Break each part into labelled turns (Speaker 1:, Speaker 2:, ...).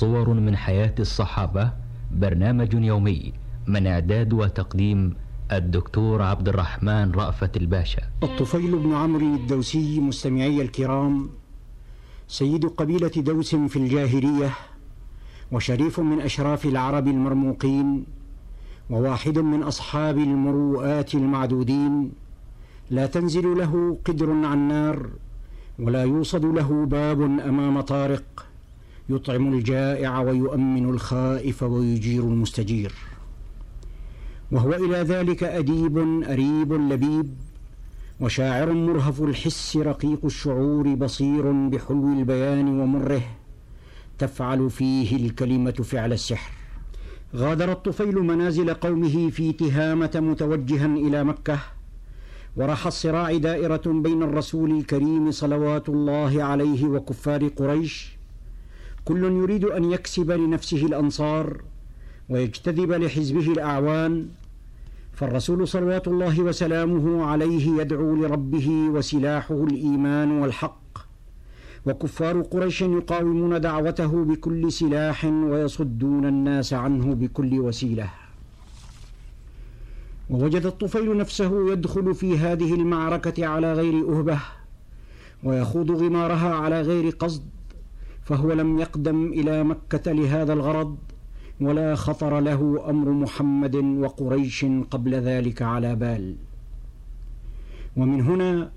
Speaker 1: صور من حياة الصحابة برنامج يومي من إعداد وتقديم الدكتور عبد الرحمن رأفت الباشا.
Speaker 2: الطفيل بن عمرو الدوسي مستمعي الكرام سيد قبيلة دوس في الجاهلية وشريف من أشراف العرب المرموقين وواحد من أصحاب المروءات المعدودين. لا تنزل له قدر عن نار ولا يوصد له باب أمام طارق. يطعم الجائع ويؤمن الخائف ويجير المستجير. وهو إلى ذلك أديب أريب لبيب وشاعر مرهف الحس رقيق الشعور بصير بحلو البيان ومره تفعل فيه الكلمة فعل السحر. غادر الطفيل منازل قومه في تهامة متوجها إلى مكة ورح الصراع دائرة بين الرسول الكريم صلوات الله عليه وكفار قريش كل يريد أن يكسب لنفسه الأنصار ويجتذب لحزبه الأعوان فالرسول صلوات الله وسلامه عليه يدعو لربه وسلاحه الإيمان والحق. وكفار قريش يقاومون دعوته بكل سلاح ويصدون الناس عنه بكل وسيلة. ووجد الطفيل نفسه يدخل في هذه المعركة على غير أهبة ويخوض غمارها على غير قصد فهو لم يقدم إلى مكة لهذا الغرض ولا خطر له أمر محمد وقريش قبل ذلك على بال. ومن هنا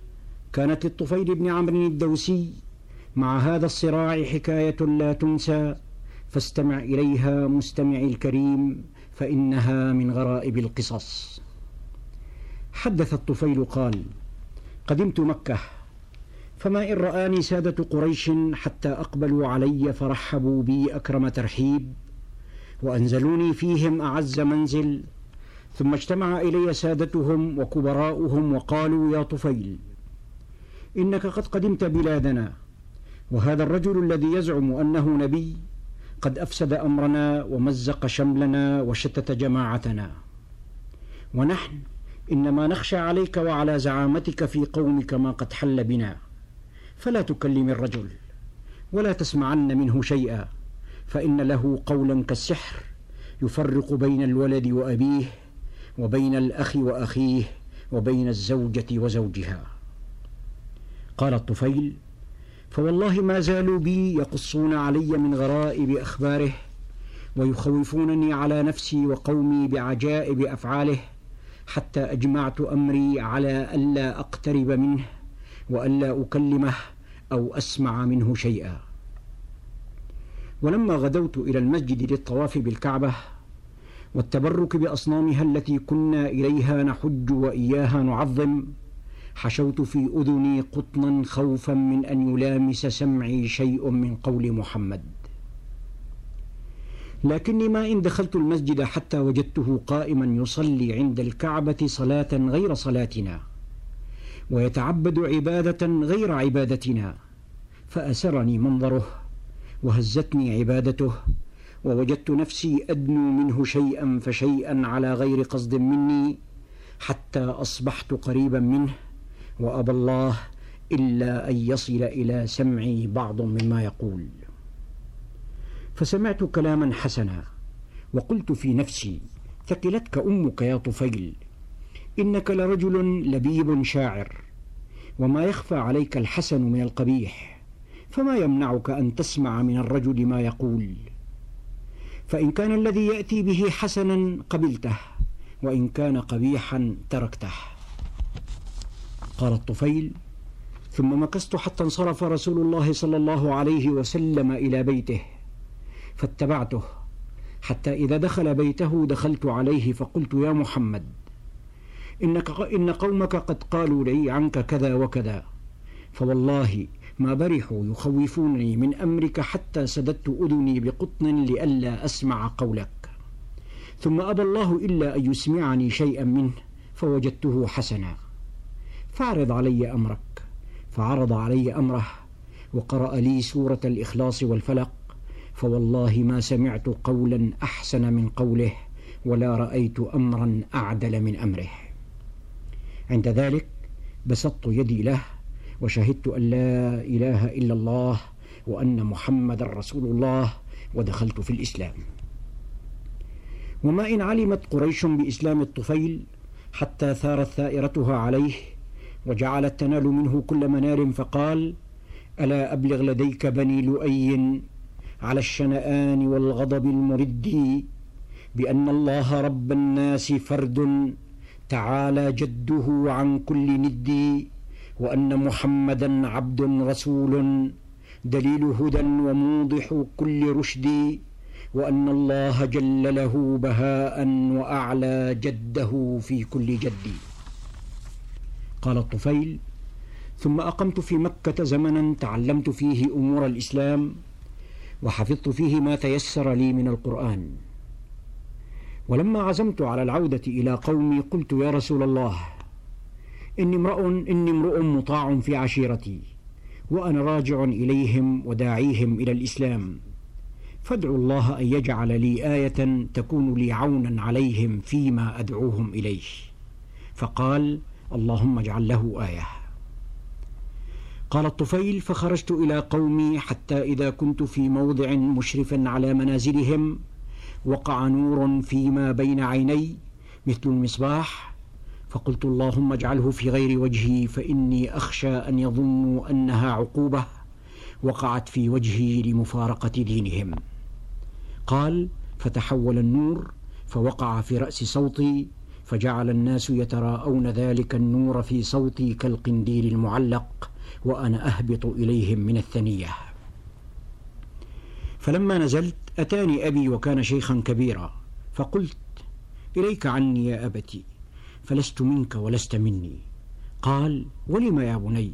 Speaker 2: كانت للطفيل بن عمرو الدوسي مع هذا الصراع حكاية لا تنسى فاستمع إليها مستمعي الكريم فإنها من غرائب القصص. حدث الطفيل قال قدمت مكة فما إن رآني سادة قريش حتى أقبلوا علي فرحبوا بي أكرم ترحيب وأنزلوني فيهم أعز منزل. ثم اجتمع إلي سادتهم وكبراؤهم وقالوا يا طفيل إنك قد قدمت بلادنا وهذا الرجل الذي يزعم أنه نبي قد أفسد أمرنا ومزق شملنا وشتت جماعتنا. ونحن إنما نخشى عليك وعلى زعامتك في قومك ما قد حل بنا. فلا تكلم الرجل ولا تسمعن منه شيئا فإن له قولا كالسحر يفرق بين الولد وأبيه وبين الأخ وأخيه وبين الزوجة وزوجها. قال الطفيل فوالله ما زالوا بي يقصون علي من غرائب أخباره ويخوفونني على نفسي وقومي بعجائب أفعاله حتى أجمعت أمري على ألا أقترب منه وألا أكلمه أو أسمع منه شيئا. ولما غدوت إلى المسجد للطواف بالكعبة والتبرك بأصنامها التي كنا إليها نحج وإياها نعظم حشوت في أذني قطنا خوفا من أن يلامس سمعي شيء من قول محمد. لكني ما إن دخلت المسجد حتى وجدته قائما يصلي عند الكعبة صلاة غير صلاتنا. ويتعبد عبادة غير عبادتنا. فأسرني منظره وهزتني عبادته ووجدت نفسي أدنو منه شيئا فشيئا على غير قصد مني حتى أصبحت قريبا منه وأبى الله إلا أن يصل إلى سمعي بعض مما يقول. فسمعت كلاما حسنا وقلت في نفسي ثقلتك أمك يا طفيل. إنك لرجل لبيب شاعر وما يخفى عليك الحسن من القبيح فما يمنعك أن تسمع من الرجل ما يقول. فإن كان الذي يأتي به حسنا قبلته وإن كان قبيحا تركته. قال الطفيل ثم مكثت حتى انصرف رسول الله صلى الله عليه وسلم إلى بيته فاتبعته حتى إذا دخل بيته دخلت عليه فقلت يا محمد إنك إن قومك قد قالوا لي عنك كذا وكذا. فوالله ما برحوا يخوفونني من أمرك حتى سددت أذني بقطن لئلا أسمع قولك. ثم أبى الله إلا أن يسمعني شيئا منه فوجدته حسنا. فاعرض علي أمرك فعرض علي أمره وقرأ لي سورة الإخلاص والفلق. فوالله ما سمعت قولا أحسن من قوله ولا رأيت أمرا أعدل من أمره. عند ذلك بسطت يدي له وشهدت أن لا إله إلا الله وأن محمدا رسول الله ودخلت في الإسلام. وما إن علمت قريش بإسلام الطفيل حتى ثارت ثائرتها عليه وجعلت تنال منه كل منال فقال ألا أبلغ لديك بني لؤي على الشنآن والغضب المرد بأن الله رب الناس فرد تعالى جده عن كل ند وأن محمدا عبد رسول دليل هدى وموضح كل رشد وأن الله جل له بهاء وأعلى جده في كل جد. قال الطفيل ثم أقمت في مكة زمنا تعلمت فيه أمور الإسلام وحفظت فيه ما تيسر لي من القرآن. ولما عزمت على العودة إلى قومي قلت يا رسول الله إني امرؤ إني امرؤ مطاع في عشيرتي وأنا راجع إليهم وداعيهم إلى الإسلام. فادعوا الله أن يجعل لي آية تكون لي عونا عليهم فيما أدعوهم إليه. فقال اللهم اجعل له آية. قال الطفيل فخرجت إلى قومي حتى إذا كنت في موضع مشرف على منازلهم وقع نور فيما بين عيني مثل المصباح فقلت اللهم اجعله في غير وجهي فإني أخشى أن يظنوا أنها عقوبة وقعت في وجهي لمفارقة دينهم. قال فتحول النور فوقع في رأس صوتي فجعل الناس يتراءون ذلك النور في صوتي كالقنديل المعلق وأنا أهبط إليهم من الثنية. فلما نزلت أتاني أبي وكان شيخا كبيرا فقلت إليك عني يا أبتي فلست منك ولست مني. قال ولم يا بني؟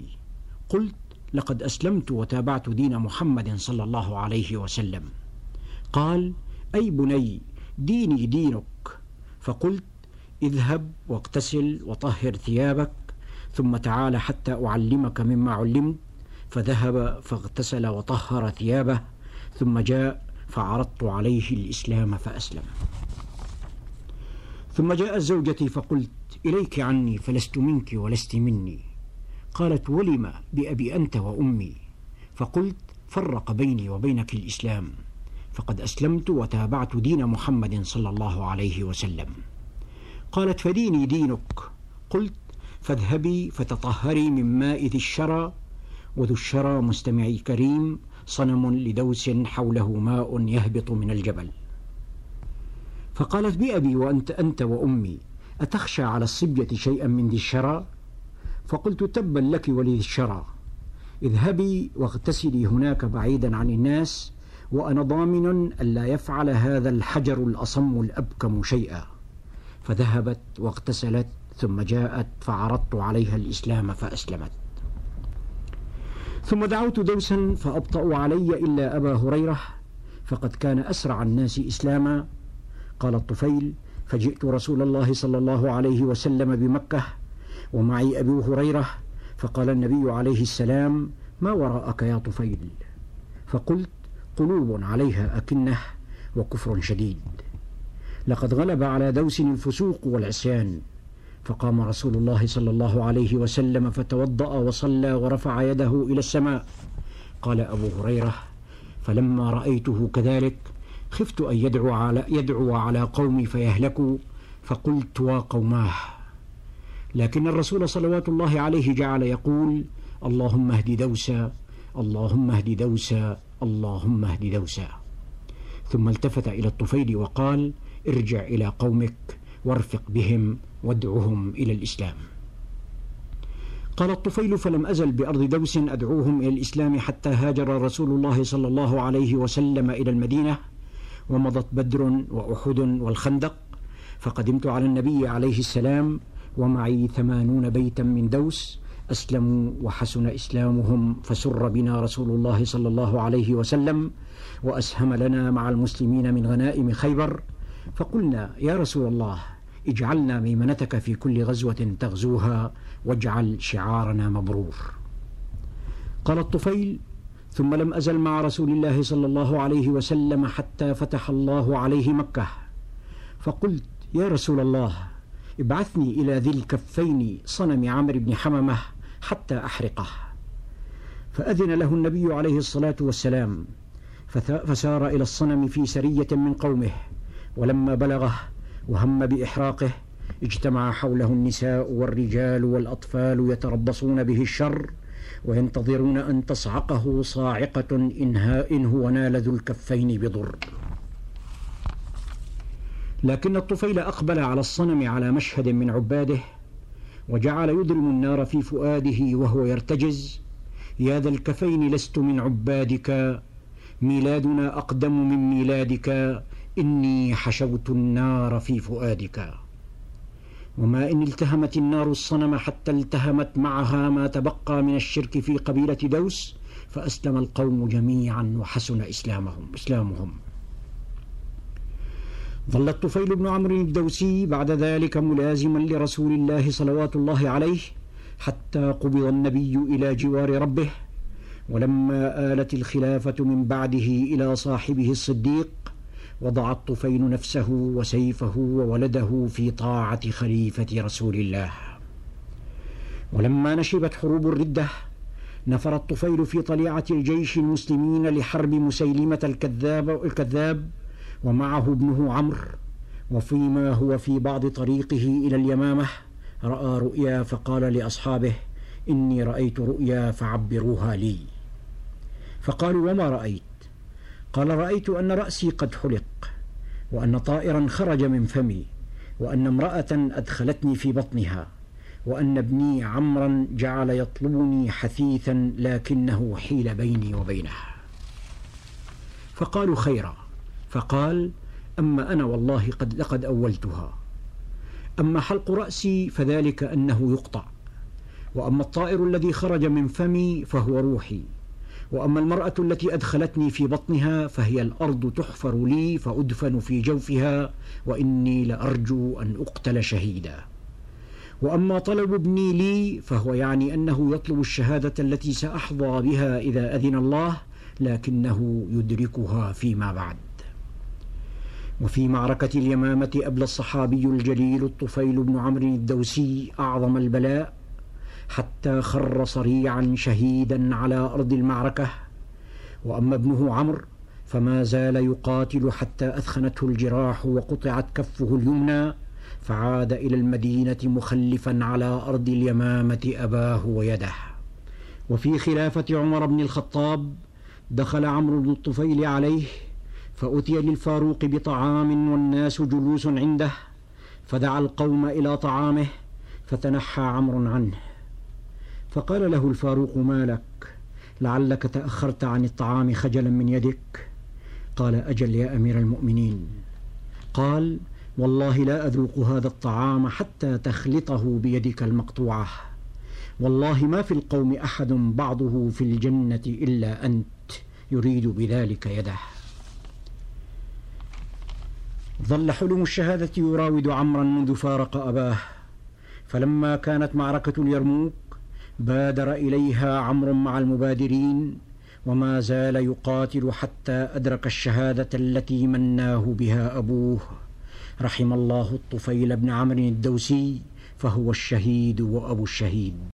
Speaker 2: قلت لقد أسلمت وتابعت دين محمد صلى الله عليه وسلم. قال أي بني ديني دينك. فقلت اذهب واغتسل وطهر ثيابك ثم تعال حتى أعلمك مما علمت. فذهب فاغتسل وطهر ثيابه ثم جاء فعرضت عليه الإسلام فأسلم. ثم جاءت زوجتي فقلت إليك عني فلست منك ولست مني. قالت ولم بأبي أنت وأمي؟ فقلت فرق بيني وبينك الإسلام. فقد أسلمت وتابعت دين محمد صلى الله عليه وسلم. قالت فديني دينك. قلت فاذهبي فتطهري من ماء ذي الشرى وذو الشرى مستمعي كريم صنم لدوس حوله ماء يهبط من الجبل. فقالت بأبي وأنت أنت وأمي أتخشى على الصبية شيئا من ذي الشرى؟ فقلت تبا لك ولذي الشرى. اذهبي واغتسلي هناك بعيدا عن الناس وأنا ضامن ألا يفعل هذا الحجر الأصم الأبكم شيئا. فذهبت واغتسلت ثم جاءت فعرضت عليها الإسلام فأسلمت. ثم دعوت دوسا فأبطأوا علي إلا أبا هريرة فقد كان أسرع الناس إسلاما. قال الطفيل فجئت رسول الله صلى الله عليه وسلم بمكة ومعي أبو هريرة فقال النبي عليه السلام ما وراءك يا طفيل؟ فقلت قلوب عليها أكنة وكفر شديد. لقد غلب على دوس الفسوق والعصيان. فقام رسول الله صلى الله عليه وسلم فتوضأ وصلى ورفع يده إلى السماء. قال أبو هريرة فلما رأيته كذلك خفت أن يدعو على, يدعو على قومي فيهلكوا فقلت وقوماه لكن الرسول صلوات الله عليه جعل يقول اللهم اهد دوسا اللهم اهد دوسا اللهم اهد دوسا. ثم التفت إلى الطفيل وقال ارجع إلى قومك وارفق بهم وادعهم إلى الإسلام. قال الطفيل فلم أزل بأرض دوس أدعوهم إلى الإسلام حتى هاجر رسول الله صلى الله عليه وسلم إلى المدينة ومضت بدر وأحد والخندق فقدمت على النبي عليه السلام ومعي ثمانون بيتا من دوس أسلموا وحسن إسلامهم فسر بنا رسول الله صلى الله عليه وسلم وأسهم لنا مع المسلمين من غنائم خيبر فقلنا يا رسول الله اجعلنا ميمنتك في كل غزوة تغزوها واجعل شعارنا مبرور. قال الطفيل ثم لم أزل مع رسول الله صلى الله عليه وسلم حتى فتح الله عليه مكة. فقلت يا رسول الله ابعثني إلى ذي الكفين صنم عمرو بن حممة حتى أحرقه. فأذن له النبي عليه الصلاة والسلام فسار إلى الصنم في سرية من قومه. ولما بلغه وهم بإحراقه اجتمع حوله النساء والرجال والأطفال يتربصون به الشر وينتظرون أن تصعقه صاعقة إن هو نال ذو الكفين بضر. لكن الطفيل أقبل على الصنم على مشهد من عباده وجعل يضرم النار في فؤاده وهو يرتجز. يا ذا الكفين لست من عبادك ميلادنا أقدم من ميلادك. إني حشوت النار في فؤادك. وما إن التهمت النار الصنم حتى التهمت معها ما تبقى من الشرك في قبيلة دوس فأسلم القوم جميعا وحسن إسلامهم إسلامهم. ظل الطفيل بن عمرو الدوسي بعد ذلك ملازما لرسول الله صلوات الله عليه حتى قبض النبي إلى جوار ربه ولما آلت الخلافة من بعده إلى صاحبه الصديق وضع الطفيل نفسه وسيفه وولده في طاعة خليفة رسول الله. ولما نشبت حروب الردة نفر الطفيل في طليعة الجيش المسلمين لحرب مسيلمة الكذاب الكذاب ومعه ابنه عمرو. وفيما هو في بعض طريقه إلى اليمامة رأى رؤيا فقال لأصحابه إني رأيت رؤيا فعبروها لي. فقالوا وما رأيت؟ قال رأيت أن رأسي قد حلق وأن طائرا خرج من فمي وأن امرأة أدخلتني في بطنها وأن ابني عمرا جعل يطلبني حثيثا لكنه حيل بيني وبينه فقالوا خيرا فقال أما أنا والله قد لقد أولتها. أما حلق رأسي فذلك أنه يقطع وأما الطائر الذي خرج من فمي فهو روحي. وأما المرأة التي أدخلتني في بطنها فهي الأرض تحفر لي فأدفن في جوفها وإني لأرجو أن أقتل شهيدا. وأما طلب ابني لي فهو يعني أنه يطلب الشهادة التي سأحظى بها إذا أذن الله لكنه يدركها فيما بعد. وفي معركة اليمامة أبلى الصحابي الجليل الطفيل بن عمرو الدوسي أعظم البلاء حتى خر صريعا شهيدا على أرض المعركة. وأما ابنه عمرو فما زال يقاتل حتى أثخنته الجراح وقطعت كفه اليمنى فعاد إلى المدينة مخلفا على أرض اليمامة أباه ويده. وفي خلافة عمر بن الخطاب دخل عمرو بن الطفيل عليه فأتي للفاروق بطعام والناس جلوس عنده فدعا القوم إلى طعامه فتنحى عمرو عنه. فقال له الفاروق ما لك؟ لعلك تأخرت عن الطعام خجلا من يدك. قال أجل يا أمير المؤمنين. قال والله لا أذوق هذا الطعام حتى تخلطه بيدك المقطوعة. والله ما في القوم أحد بعضه في الجنة إلا أنت يريد بذلك يده. ظل حلم الشهادة يراود عمرا منذ فارق أباه. فلما كانت معركة اليرموك بادر إليها عمرو مع المبادرين وما زال يقاتل حتى أدرك الشهادة التي مناه بها أبوه. رحم الله الطفيل بن عمرو الدوسي فهو الشهيد وأبو الشهيد.